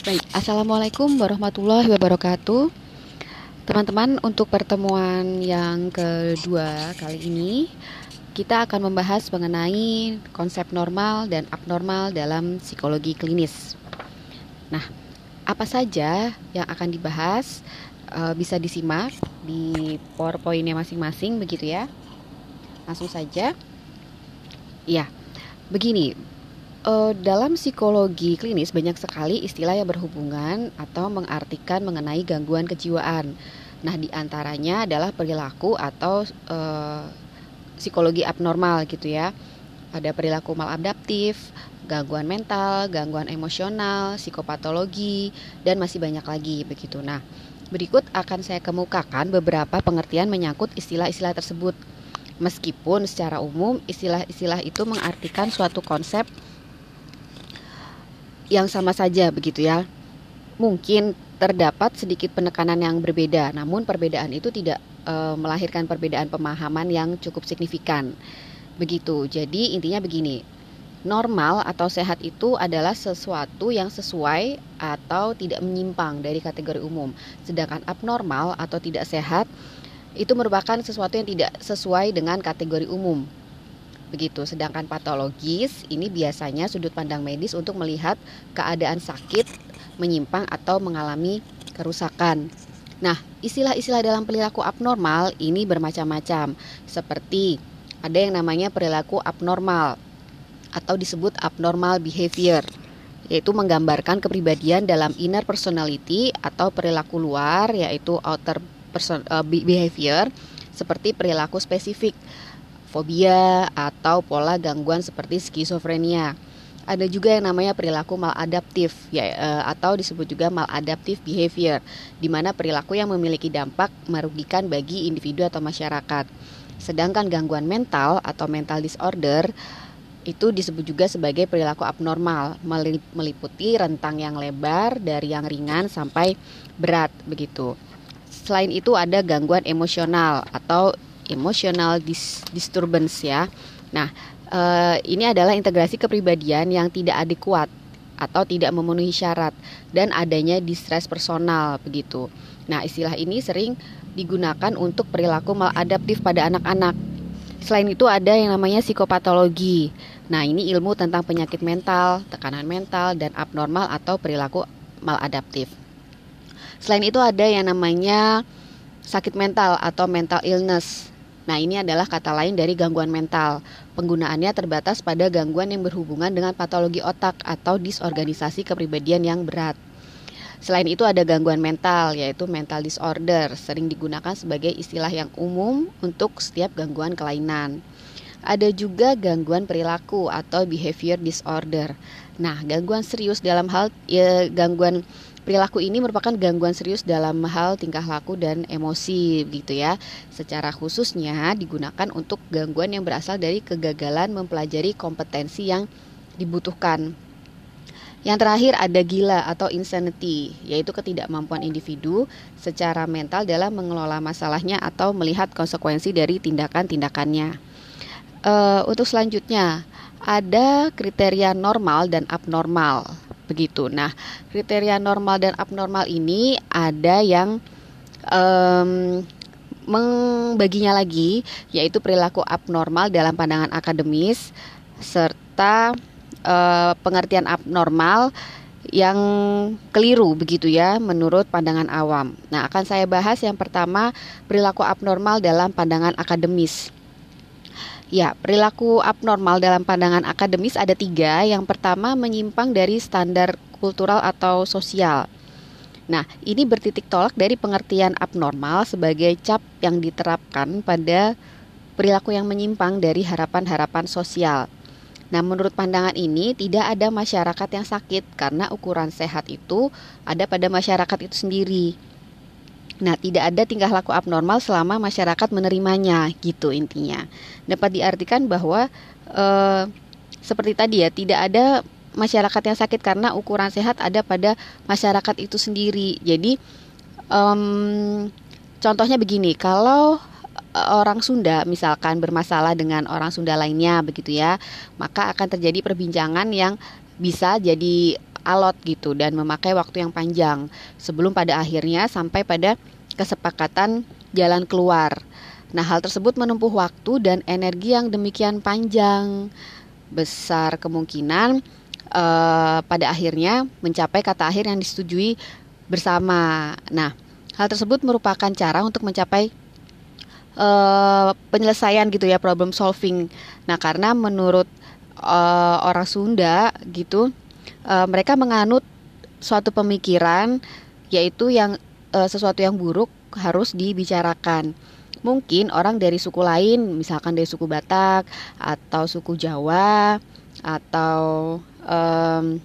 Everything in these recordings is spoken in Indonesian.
Baik, Assalamualaikum warahmatullahi wabarakatuh. Teman-teman, untuk pertemuan yang kedua kali ini Kita akan membahas mengenai konsep normal dan abnormal dalam psikologi klinis. Nah, apa saja yang akan dibahas e, bisa disimak di powerpointnya masing-masing begitu ya? Langsung saja. Ya, begini Uh, dalam psikologi klinis banyak sekali istilah yang berhubungan atau mengartikan mengenai gangguan kejiwaan. Nah, di antaranya adalah perilaku atau uh, psikologi abnormal gitu ya. Ada perilaku maladaptif, gangguan mental, gangguan emosional, psikopatologi, dan masih banyak lagi begitu. Nah, berikut akan saya kemukakan beberapa pengertian menyangkut istilah-istilah tersebut. Meskipun secara umum istilah-istilah itu mengartikan suatu konsep yang sama saja begitu ya. Mungkin terdapat sedikit penekanan yang berbeda, namun perbedaan itu tidak e, melahirkan perbedaan pemahaman yang cukup signifikan. Begitu. Jadi intinya begini. Normal atau sehat itu adalah sesuatu yang sesuai atau tidak menyimpang dari kategori umum. Sedangkan abnormal atau tidak sehat itu merupakan sesuatu yang tidak sesuai dengan kategori umum begitu. Sedangkan patologis ini biasanya sudut pandang medis untuk melihat keadaan sakit, menyimpang atau mengalami kerusakan. Nah, istilah-istilah dalam perilaku abnormal ini bermacam-macam, seperti ada yang namanya perilaku abnormal atau disebut abnormal behavior, yaitu menggambarkan kepribadian dalam inner personality atau perilaku luar, yaitu outer uh, behavior, seperti perilaku spesifik fobia atau pola gangguan seperti skizofrenia. Ada juga yang namanya perilaku maladaptif ya eh, atau disebut juga maladaptive behavior di mana perilaku yang memiliki dampak merugikan bagi individu atau masyarakat. Sedangkan gangguan mental atau mental disorder itu disebut juga sebagai perilaku abnormal meliputi rentang yang lebar dari yang ringan sampai berat begitu. Selain itu ada gangguan emosional atau emotional dis disturbance ya. Nah, uh, ini adalah integrasi kepribadian yang tidak adekuat atau tidak memenuhi syarat dan adanya distress personal begitu. Nah, istilah ini sering digunakan untuk perilaku maladaptif pada anak-anak. Selain itu ada yang namanya psikopatologi. Nah, ini ilmu tentang penyakit mental, tekanan mental dan abnormal atau perilaku maladaptif. Selain itu ada yang namanya sakit mental atau mental illness. Nah, ini adalah kata lain dari gangguan mental. Penggunaannya terbatas pada gangguan yang berhubungan dengan patologi otak atau disorganisasi kepribadian yang berat. Selain itu ada gangguan mental yaitu mental disorder, sering digunakan sebagai istilah yang umum untuk setiap gangguan kelainan. Ada juga gangguan perilaku atau behavior disorder. Nah, gangguan serius dalam hal ya, gangguan Perilaku ini merupakan gangguan serius dalam hal tingkah laku dan emosi gitu ya. Secara khususnya digunakan untuk gangguan yang berasal dari kegagalan mempelajari kompetensi yang dibutuhkan. Yang terakhir ada gila atau insanity, yaitu ketidakmampuan individu secara mental dalam mengelola masalahnya atau melihat konsekuensi dari tindakan-tindakannya. Uh, untuk selanjutnya, ada kriteria normal dan abnormal begitu. Nah, kriteria normal dan abnormal ini ada yang um, membaginya lagi, yaitu perilaku abnormal dalam pandangan akademis serta uh, pengertian abnormal yang keliru begitu ya menurut pandangan awam. Nah, akan saya bahas yang pertama perilaku abnormal dalam pandangan akademis. Ya, perilaku abnormal dalam pandangan akademis ada tiga. Yang pertama, menyimpang dari standar kultural atau sosial. Nah, ini bertitik tolak dari pengertian abnormal sebagai cap yang diterapkan pada perilaku yang menyimpang dari harapan-harapan sosial. Nah, menurut pandangan ini, tidak ada masyarakat yang sakit karena ukuran sehat itu ada pada masyarakat itu sendiri. Nah, tidak ada tingkah laku abnormal selama masyarakat menerimanya, gitu intinya. Dapat diartikan bahwa e, seperti tadi ya, tidak ada masyarakat yang sakit karena ukuran sehat ada pada masyarakat itu sendiri. Jadi, um, contohnya begini, kalau orang Sunda misalkan bermasalah dengan orang Sunda lainnya begitu ya, maka akan terjadi perbincangan yang bisa jadi alot gitu dan memakai waktu yang panjang sebelum pada akhirnya sampai pada kesepakatan jalan keluar. Nah, hal tersebut menempuh waktu dan energi yang demikian panjang. Besar kemungkinan uh, pada akhirnya mencapai kata akhir yang disetujui bersama. Nah, hal tersebut merupakan cara untuk mencapai uh, penyelesaian gitu ya problem solving. Nah, karena menurut uh, orang Sunda gitu, uh, mereka menganut suatu pemikiran yaitu yang uh, sesuatu yang buruk harus dibicarakan. Mungkin orang dari suku lain, misalkan dari suku Batak atau suku Jawa atau um,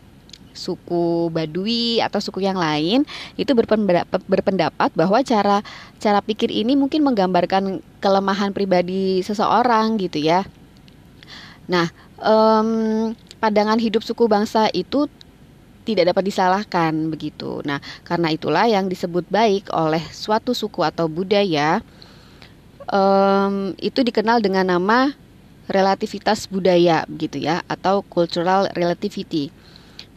suku Badui atau suku yang lain itu berpendapat, bahwa cara cara pikir ini mungkin menggambarkan kelemahan pribadi seseorang gitu ya. Nah, um, pandangan hidup suku bangsa itu tidak dapat disalahkan begitu. Nah, karena itulah yang disebut baik oleh suatu suku atau budaya um, itu dikenal dengan nama relativitas budaya gitu ya atau cultural relativity.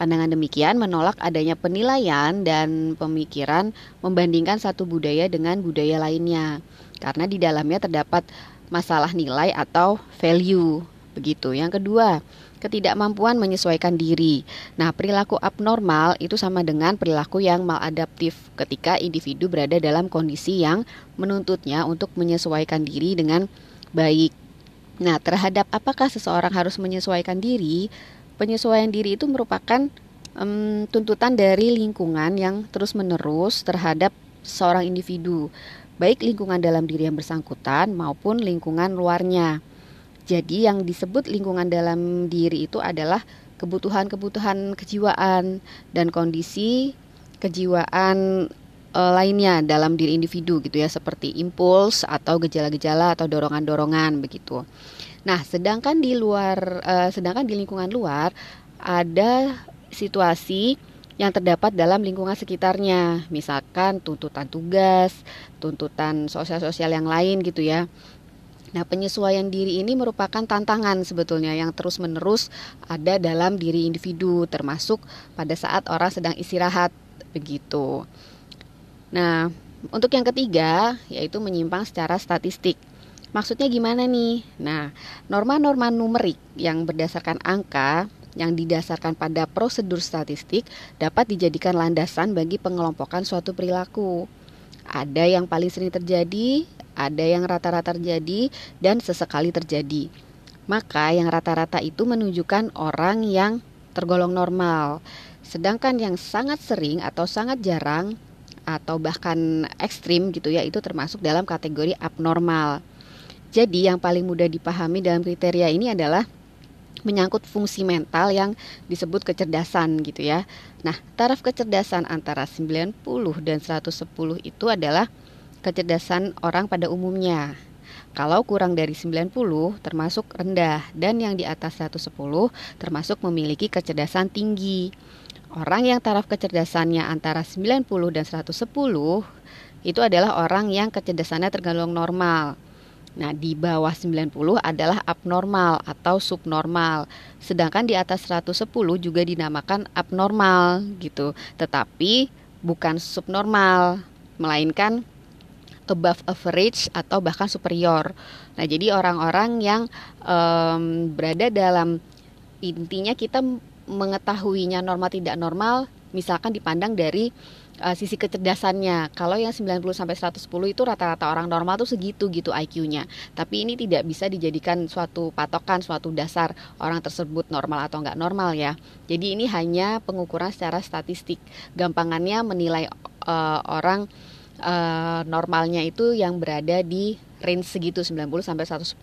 Pandangan demikian menolak adanya penilaian dan pemikiran membandingkan satu budaya dengan budaya lainnya karena di dalamnya terdapat masalah nilai atau value begitu. Yang kedua, ketidakmampuan menyesuaikan diri. Nah, perilaku abnormal itu sama dengan perilaku yang maladaptif ketika individu berada dalam kondisi yang menuntutnya untuk menyesuaikan diri dengan baik. Nah, terhadap apakah seseorang harus menyesuaikan diri, penyesuaian diri itu merupakan um, tuntutan dari lingkungan yang terus-menerus terhadap seorang individu, baik lingkungan dalam diri yang bersangkutan maupun lingkungan luarnya. Jadi yang disebut lingkungan dalam diri itu adalah kebutuhan-kebutuhan kejiwaan dan kondisi kejiwaan e, lainnya dalam diri individu gitu ya seperti impuls atau gejala-gejala atau dorongan-dorongan begitu. Nah, sedangkan di luar e, sedangkan di lingkungan luar ada situasi yang terdapat dalam lingkungan sekitarnya, misalkan tuntutan tugas, tuntutan sosial-sosial yang lain gitu ya. Nah, penyesuaian diri ini merupakan tantangan sebetulnya yang terus-menerus ada dalam diri individu, termasuk pada saat orang sedang istirahat begitu. Nah, untuk yang ketiga yaitu menyimpang secara statistik. Maksudnya gimana nih? Nah, norma-norma numerik yang berdasarkan angka yang didasarkan pada prosedur statistik dapat dijadikan landasan bagi pengelompokan suatu perilaku. Ada yang paling sering terjadi, ada yang rata-rata terjadi dan sesekali terjadi. Maka yang rata-rata itu menunjukkan orang yang tergolong normal. Sedangkan yang sangat sering atau sangat jarang atau bahkan ekstrim gitu ya itu termasuk dalam kategori abnormal. Jadi yang paling mudah dipahami dalam kriteria ini adalah menyangkut fungsi mental yang disebut kecerdasan gitu ya. Nah, taraf kecerdasan antara 90 dan 110 itu adalah kecerdasan orang pada umumnya. Kalau kurang dari 90 termasuk rendah dan yang di atas 110 termasuk memiliki kecerdasan tinggi. Orang yang taraf kecerdasannya antara 90 dan 110 itu adalah orang yang kecerdasannya tergolong normal. Nah, di bawah 90 adalah abnormal atau subnormal. Sedangkan di atas 110 juga dinamakan abnormal gitu. Tetapi bukan subnormal, melainkan above average atau bahkan superior. Nah, jadi orang-orang yang um, berada dalam intinya kita mengetahuinya normal tidak normal, misalkan dipandang dari uh, sisi kecerdasannya. Kalau yang 90 sampai 110 itu rata-rata orang normal tuh segitu gitu IQ-nya. Tapi ini tidak bisa dijadikan suatu patokan, suatu dasar orang tersebut normal atau enggak normal ya. Jadi ini hanya pengukuran secara statistik. Gampangannya menilai uh, orang uh, normalnya itu yang berada di range segitu 90 sampai 110.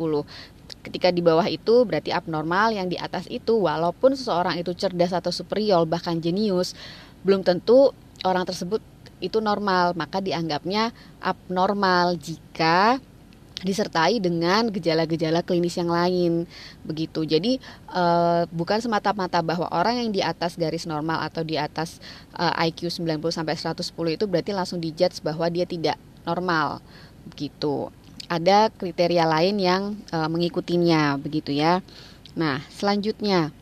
Ketika di bawah itu berarti abnormal, yang di atas itu walaupun seseorang itu cerdas atau superior bahkan jenius, belum tentu orang tersebut itu normal, maka dianggapnya abnormal jika disertai dengan gejala-gejala klinis yang lain begitu. Jadi uh, bukan semata-mata bahwa orang yang di atas garis normal atau di atas uh, IQ 90 sampai 110 itu berarti langsung dijudge bahwa dia tidak normal begitu. Ada kriteria lain yang uh, mengikutinya begitu ya. Nah, selanjutnya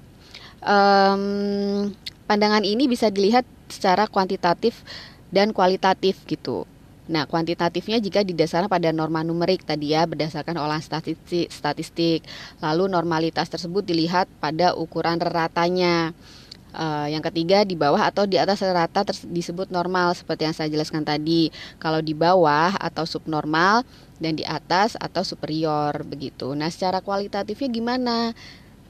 um, pandangan ini bisa dilihat secara kuantitatif dan kualitatif gitu. Nah, kuantitatifnya jika didasarkan pada norma numerik tadi ya berdasarkan olahan statistik, statistik. Lalu normalitas tersebut dilihat pada ukuran ratanya. Uh, yang ketiga di bawah atau di atas rata disebut normal seperti yang saya jelaskan tadi. Kalau di bawah atau subnormal dan di atas atau superior begitu. Nah, secara kualitatifnya gimana?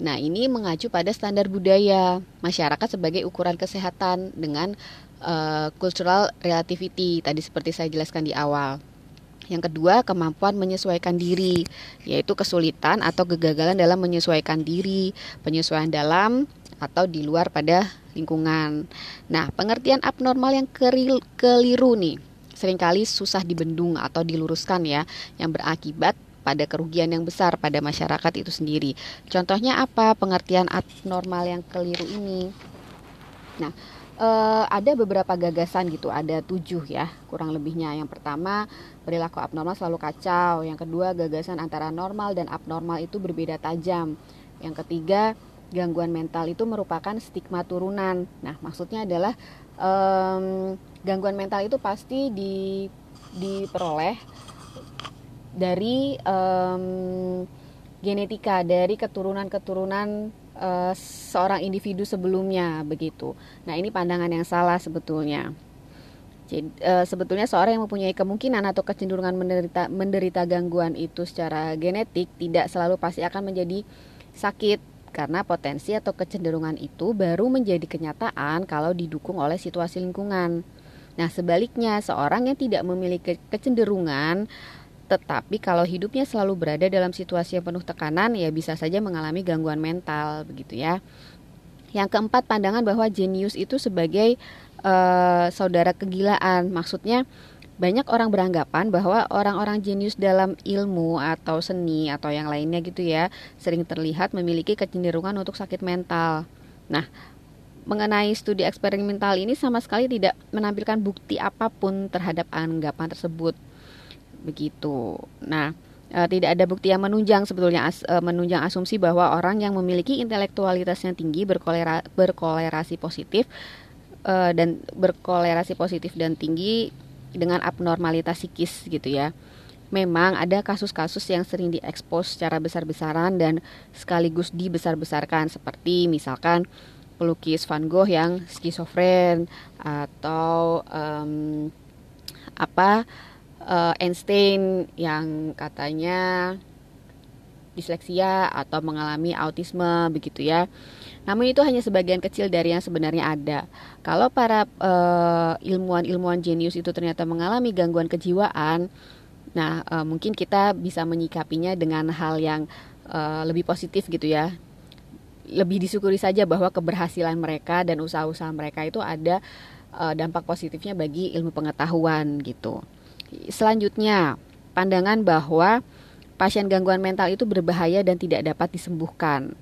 Nah, ini mengacu pada standar budaya masyarakat sebagai ukuran kesehatan dengan uh, cultural relativity tadi seperti saya jelaskan di awal. Yang kedua, kemampuan menyesuaikan diri, yaitu kesulitan atau kegagalan dalam menyesuaikan diri, penyesuaian dalam atau di luar pada lingkungan. Nah, pengertian abnormal yang keliru nih sering kali susah dibendung atau diluruskan ya, yang berakibat pada kerugian yang besar pada masyarakat itu sendiri. Contohnya apa pengertian abnormal yang keliru ini? Nah, eh, ada beberapa gagasan gitu, ada tujuh ya kurang lebihnya. Yang pertama, perilaku abnormal selalu kacau. Yang kedua, gagasan antara normal dan abnormal itu berbeda tajam. Yang ketiga, gangguan mental itu merupakan stigma turunan. Nah, maksudnya adalah gangguan mental itu pasti di, diperoleh dari um, genetika, dari keturunan-keturunan uh, seorang individu sebelumnya begitu. Nah, ini pandangan yang salah sebetulnya. Jadi, uh, sebetulnya seorang yang mempunyai kemungkinan atau kecenderungan menderita menderita gangguan itu secara genetik tidak selalu pasti akan menjadi sakit karena potensi atau kecenderungan itu baru menjadi kenyataan kalau didukung oleh situasi lingkungan. Nah, sebaliknya, seorang yang tidak memiliki kecenderungan tetapi kalau hidupnya selalu berada dalam situasi yang penuh tekanan ya bisa saja mengalami gangguan mental begitu ya. Yang keempat, pandangan bahwa jenius itu sebagai uh, saudara kegilaan. Maksudnya banyak orang beranggapan bahwa orang-orang jenius dalam ilmu atau seni atau yang lainnya gitu ya sering terlihat memiliki kecenderungan untuk sakit mental. Nah, mengenai studi eksperimental ini sama sekali tidak menampilkan bukti apa pun terhadap anggapan tersebut. Begitu. Nah, e, tidak ada bukti yang menunjang sebetulnya as, e, menunjang asumsi bahwa orang yang memiliki intelektualitas yang tinggi berkolera, berkolerasi positif e, dan berkolerasi positif dan tinggi dengan abnormalitas psikis gitu ya. Memang ada kasus-kasus yang sering diekspos secara besar-besaran dan sekaligus dibesar-besarkan seperti misalkan pelukis Van Gogh yang skizofren atau um, apa uh, Einstein yang katanya disleksia atau mengalami autisme begitu ya. Namun itu hanya sebagian kecil dari yang sebenarnya ada. Kalau para uh, ilmuwan-ilmuwan jenius itu ternyata mengalami gangguan kejiwaan, nah uh, mungkin kita bisa menyikapinya dengan hal yang uh, lebih positif gitu ya. Lebih disyukuri saja bahwa keberhasilan mereka dan usaha-usaha mereka itu ada dampak positifnya bagi ilmu pengetahuan gitu. Selanjutnya, pandangan bahwa pasien gangguan mental itu berbahaya dan tidak dapat disembuhkan.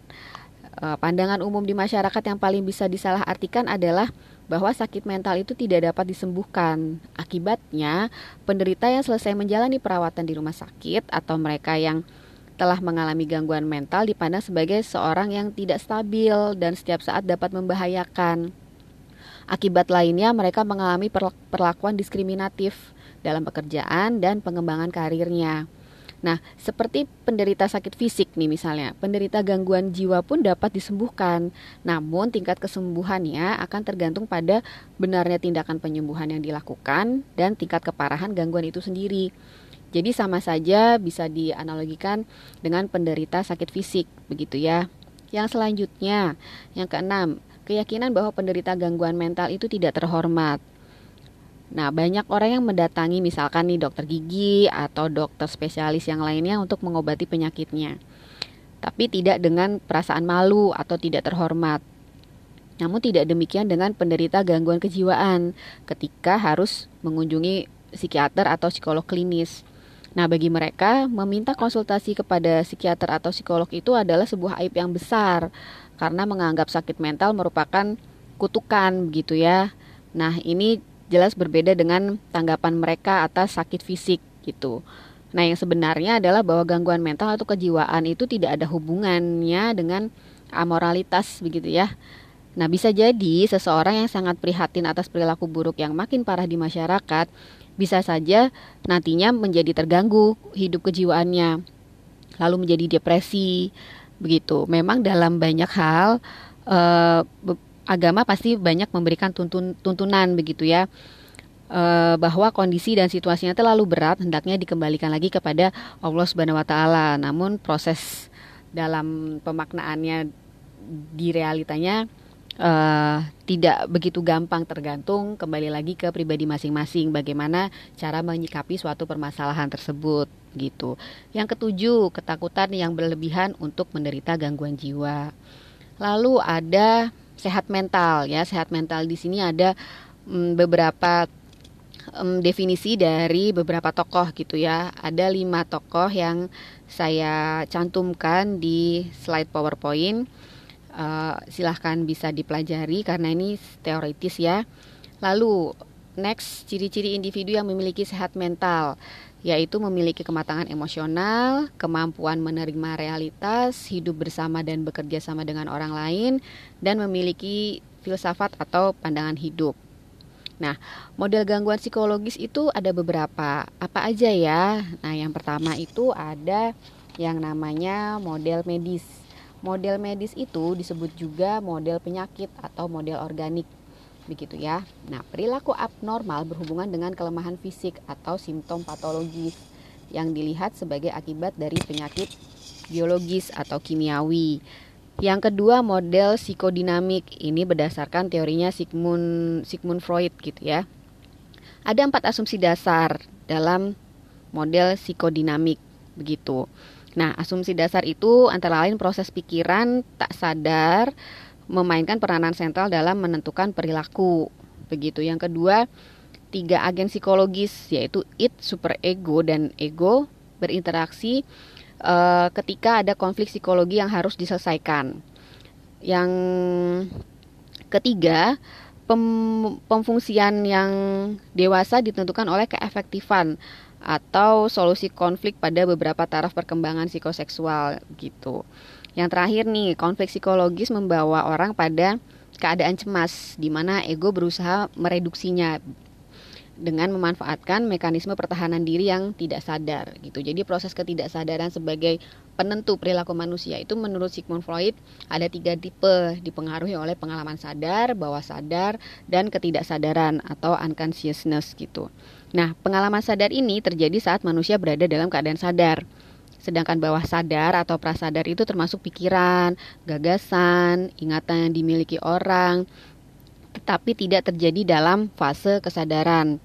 Eh, pandangan umum di masyarakat yang paling bisa disalahartikan adalah bahwa sakit mental itu tidak dapat disembuhkan. Akibatnya, penderita yang selesai menjalani perawatan di rumah sakit atau mereka yang telah mengalami gangguan mental dipandang sebagai seorang yang tidak stabil dan setiap saat dapat membahayakan. Akibat lainnya, mereka mengalami perlakuan diskriminatif dalam pekerjaan dan pengembangan karirnya. Nah, seperti penderita sakit fisik nih misalnya, penderita gangguan jiwa pun dapat disembuhkan. Namun tingkat kesembuhannya akan tergantung pada benarnya tindakan penyembuhan yang dilakukan dan tingkat keparahan gangguan itu sendiri. Jadi sama saja bisa dianalogikan dengan penderita sakit fisik, begitu ya. Yang selanjutnya, yang keenam, keyakinan bahwa penderita gangguan mental itu tidak terhormat. Nah, banyak orang yang mendatangi misalkan nih dokter gigi atau dokter spesialis yang lainnya untuk mengobati penyakitnya. Tapi tidak dengan perasaan malu atau tidak terhormat. Namun tidak demikian dengan penderita gangguan kejiwaan ketika harus mengunjungi psikiater atau psikolog klinis. Nah, bagi mereka, meminta konsultasi kepada psikiater atau psikolog itu adalah sebuah aib yang besar karena menganggap sakit mental merupakan kutukan begitu ya. Nah, ini jelas berbeda dengan tanggapan mereka atas sakit fisik gitu. Nah, yang sebenarnya adalah bahwa gangguan mental atau kejiwaan itu tidak ada hubungannya dengan amoralitas begitu ya. Nah, bisa jadi seseorang yang sangat prihatin atas perilaku buruk yang makin parah di masyarakat bisa saja nantinya menjadi terganggu hidup kejiwaannya, lalu menjadi depresi, begitu. Memang dalam banyak hal eh, agama pasti banyak memberikan tuntun, tuntunan begitu ya eh, bahwa kondisi dan situasinya terlalu berat hendaknya dikembalikan lagi kepada Allah Subhanahu wa taala. Namun proses dalam pemaknaannya di realitanya uh, tidak begitu gampang tergantung kembali lagi ke pribadi masing-masing bagaimana cara menyikapi suatu permasalahan tersebut gitu. Yang ketujuh, ketakutan yang berlebihan untuk menderita gangguan jiwa. Lalu ada sehat mental ya. Sehat mental di sini ada mm, beberapa um, definisi dari beberapa tokoh gitu ya. Ada lima tokoh yang saya cantumkan di slide PowerPoint. Uh, silahkan bisa dipelajari karena ini teoritis ya. Lalu next ciri-ciri individu yang memiliki sehat mental yaitu memiliki kematangan emosional, kemampuan menerima realitas, hidup bersama dan bekerja sama dengan orang lain, dan memiliki filsafat atau pandangan hidup. Nah, model gangguan psikologis itu ada beberapa. Apa aja ya? Nah, yang pertama itu ada yang namanya model medis. Model medis itu disebut juga model penyakit atau model organik. Begitu ya. Nah, perilaku abnormal berhubungan dengan kelemahan fisik atau simptom patologis yang dilihat sebagai akibat dari penyakit biologis atau kimiawi. Yang kedua model psikodinamik ini berdasarkan teorinya Sigmund Sigmund Freud gitu ya. Ada empat asumsi dasar dalam model psikodinamik begitu. Nah, asumsi dasar itu antara lain proses pikiran tak sadar memainkan peranan sentral dalam menentukan perilaku. Begitu. Yang kedua, tiga agen psikologis yaitu id, superego dan ego berinteraksi uh, ketika ada konflik psikologi yang harus diselesaikan. Yang ketiga, pem, pemfungsian yang dewasa ditentukan oleh keefektifan atau solusi konflik pada beberapa taraf perkembangan psikoseksual gitu. Yang terakhir nih, konflik psikologis membawa orang pada keadaan cemas di mana ego berusaha mereduksinya dengan memanfaatkan mekanisme pertahanan diri yang tidak sadar gitu. Jadi proses ketidaksadaran sebagai penentu perilaku manusia itu menurut Sigmund Freud ada tiga tipe dipengaruhi oleh pengalaman sadar, bawah sadar, dan ketidaksadaran atau unconsciousness gitu. Nah, pengalaman sadar ini terjadi saat manusia berada dalam keadaan sadar. Sedangkan bawah sadar atau prasadar itu termasuk pikiran, gagasan, ingatan yang dimiliki orang, tetapi tidak terjadi dalam fase kesadaran.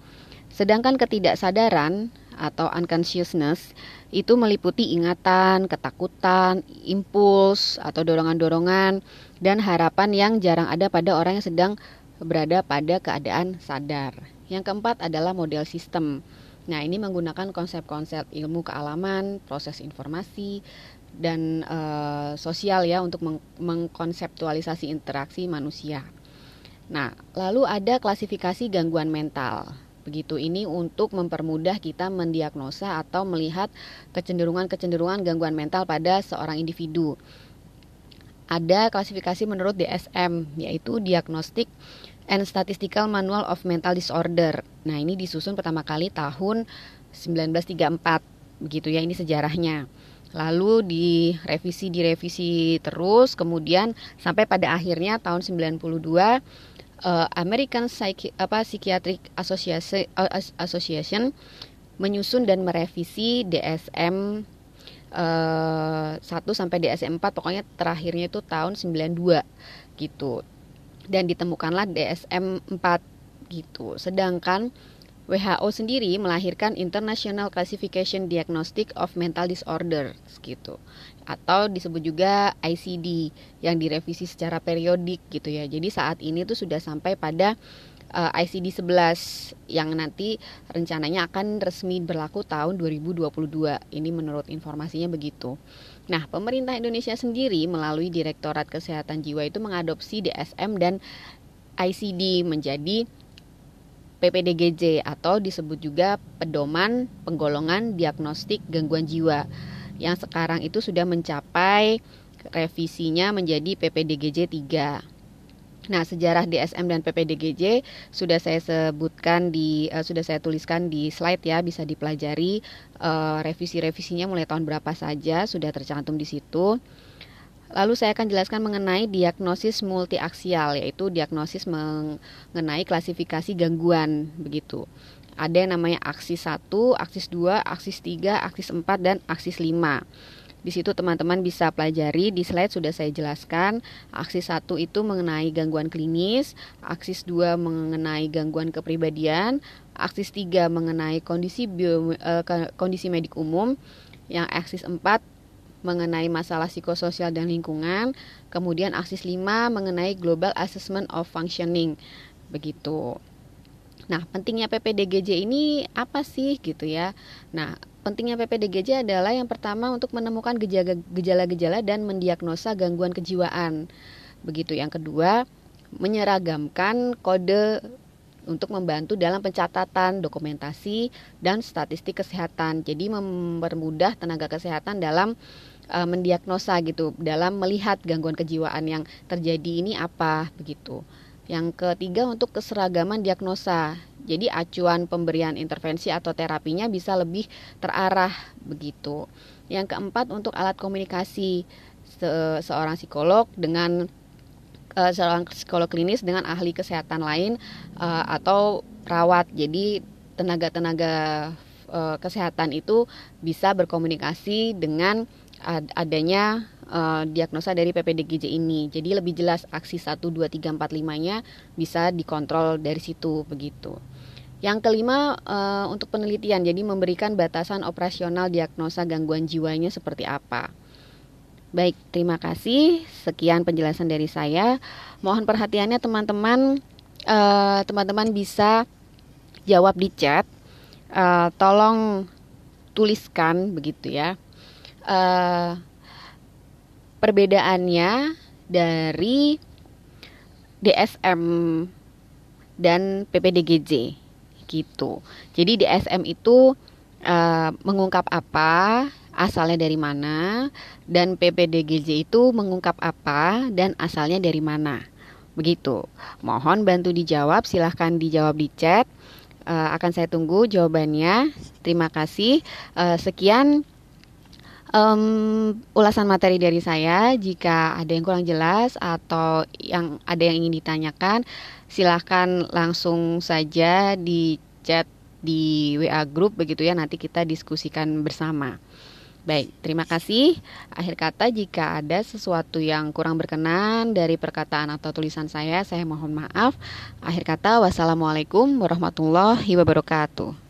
Sedangkan ketidaksadaran atau unconsciousness itu meliputi ingatan, ketakutan, impuls atau dorongan-dorongan dan harapan yang jarang ada pada orang yang sedang berada pada keadaan sadar. Yang keempat adalah model sistem. Nah, ini menggunakan konsep-konsep ilmu kealaman, proses informasi, dan e, sosial ya untuk meng mengkonseptualisasi interaksi manusia. Nah, lalu ada klasifikasi gangguan mental. Begitu ini untuk mempermudah kita mendiagnosa atau melihat kecenderungan-kecenderungan gangguan mental pada seorang individu. Ada klasifikasi menurut DSM yaitu Diagnostic and Statistical Manual of Mental Disorder. Nah, ini disusun pertama kali tahun 1934. Begitu ya, ini sejarahnya. Lalu direvisi direvisi terus kemudian sampai pada akhirnya tahun 92 uh, American Psychi apa Psychiatric Association, uh, Association menyusun dan merevisi DSM uh, 1 sampai DSM 4 pokoknya terakhirnya itu tahun 92 gitu. Dan ditemukanlah DSM 4 gitu. Sedangkan WHO sendiri melahirkan International Classification Diagnostic of Mental Disorders gitu atau disebut juga ICD yang direvisi secara periodik gitu ya. Jadi saat ini tuh sudah sampai pada uh, ICD 11 yang nanti rencananya akan resmi berlaku tahun 2022. Ini menurut informasinya begitu. Nah, pemerintah Indonesia sendiri melalui Direktorat Kesehatan Jiwa itu mengadopsi DSM dan ICD menjadi PPDGJ atau disebut juga pedoman penggolongan diagnostik gangguan jiwa yang sekarang itu sudah mencapai revisinya menjadi PPDGJ 3. Nah, sejarah DSM dan PPDGJ sudah saya sebutkan di uh, sudah saya tuliskan di slide ya, bisa dipelajari uh, revisi-revisinya mulai tahun berapa saja sudah tercantum di situ. Lalu saya akan jelaskan mengenai diagnosis multiaksial yaitu diagnosis mengenai klasifikasi gangguan begitu. Ada yang namanya aksis 1, aksis 2, aksis 3, aksis 4 dan aksis 5. Di situ teman-teman bisa pelajari di slide sudah saya jelaskan. Aksis 1 itu mengenai gangguan klinis, aksis 2 mengenai gangguan kepribadian, aksis 3 mengenai kondisi bio, uh, kondisi medik umum, yang aksis 4 mengenai masalah psikososial dan lingkungan, kemudian aksis 5 mengenai global assessment of functioning. Begitu. Nah, pentingnya PPDGJ ini apa sih gitu ya? Nah, pentingnya PPDGJ adalah yang pertama untuk menemukan gejala-gejala dan mendiagnosa gangguan kejiwaan. Begitu yang kedua, menyeragamkan kode untuk membantu dalam pencatatan, dokumentasi, dan statistik kesehatan. Jadi mempermudah tenaga kesehatan dalam uh, mendiagnosa gitu, dalam melihat gangguan kejiwaan yang terjadi ini apa begitu. Yang ketiga untuk keseragaman diagnosa. Jadi acuan pemberian intervensi atau terapinya bisa lebih terarah begitu. Yang keempat untuk alat komunikasi se seorang psikolog dengan uh, seorang psikolog klinis dengan ahli kesehatan lain uh, atau perawat. Jadi tenaga-tenaga uh, kesehatan itu bisa berkomunikasi dengan ad adanya uh, diagnosa dari PPDGJ ini. Jadi lebih jelas aksi 1 2 3 4 5-nya bisa dikontrol dari situ begitu. Yang kelima uh, untuk penelitian, jadi memberikan batasan operasional diagnosa gangguan jiwanya seperti apa. Baik, terima kasih. Sekian penjelasan dari saya. Mohon perhatiannya teman-teman, uh, teman-teman bisa jawab di chat. Uh, tolong tuliskan begitu ya. Uh, perbedaannya dari DSM dan PPDGJ gitu. Jadi DSM itu uh, mengungkap apa, asalnya dari mana, dan PPDGJ itu mengungkap apa dan asalnya dari mana. Begitu. Mohon bantu dijawab, silahkan dijawab di chat. Uh, akan saya tunggu jawabannya. Terima kasih. Uh, sekian um, ulasan materi dari saya. Jika ada yang kurang jelas atau yang ada yang ingin ditanyakan, silahkan langsung saja di chat di WA group begitu ya nanti kita diskusikan bersama. Baik, terima kasih. Akhir kata jika ada sesuatu yang kurang berkenan dari perkataan atau tulisan saya, saya mohon maaf. Akhir kata wassalamualaikum warahmatullahi wabarakatuh.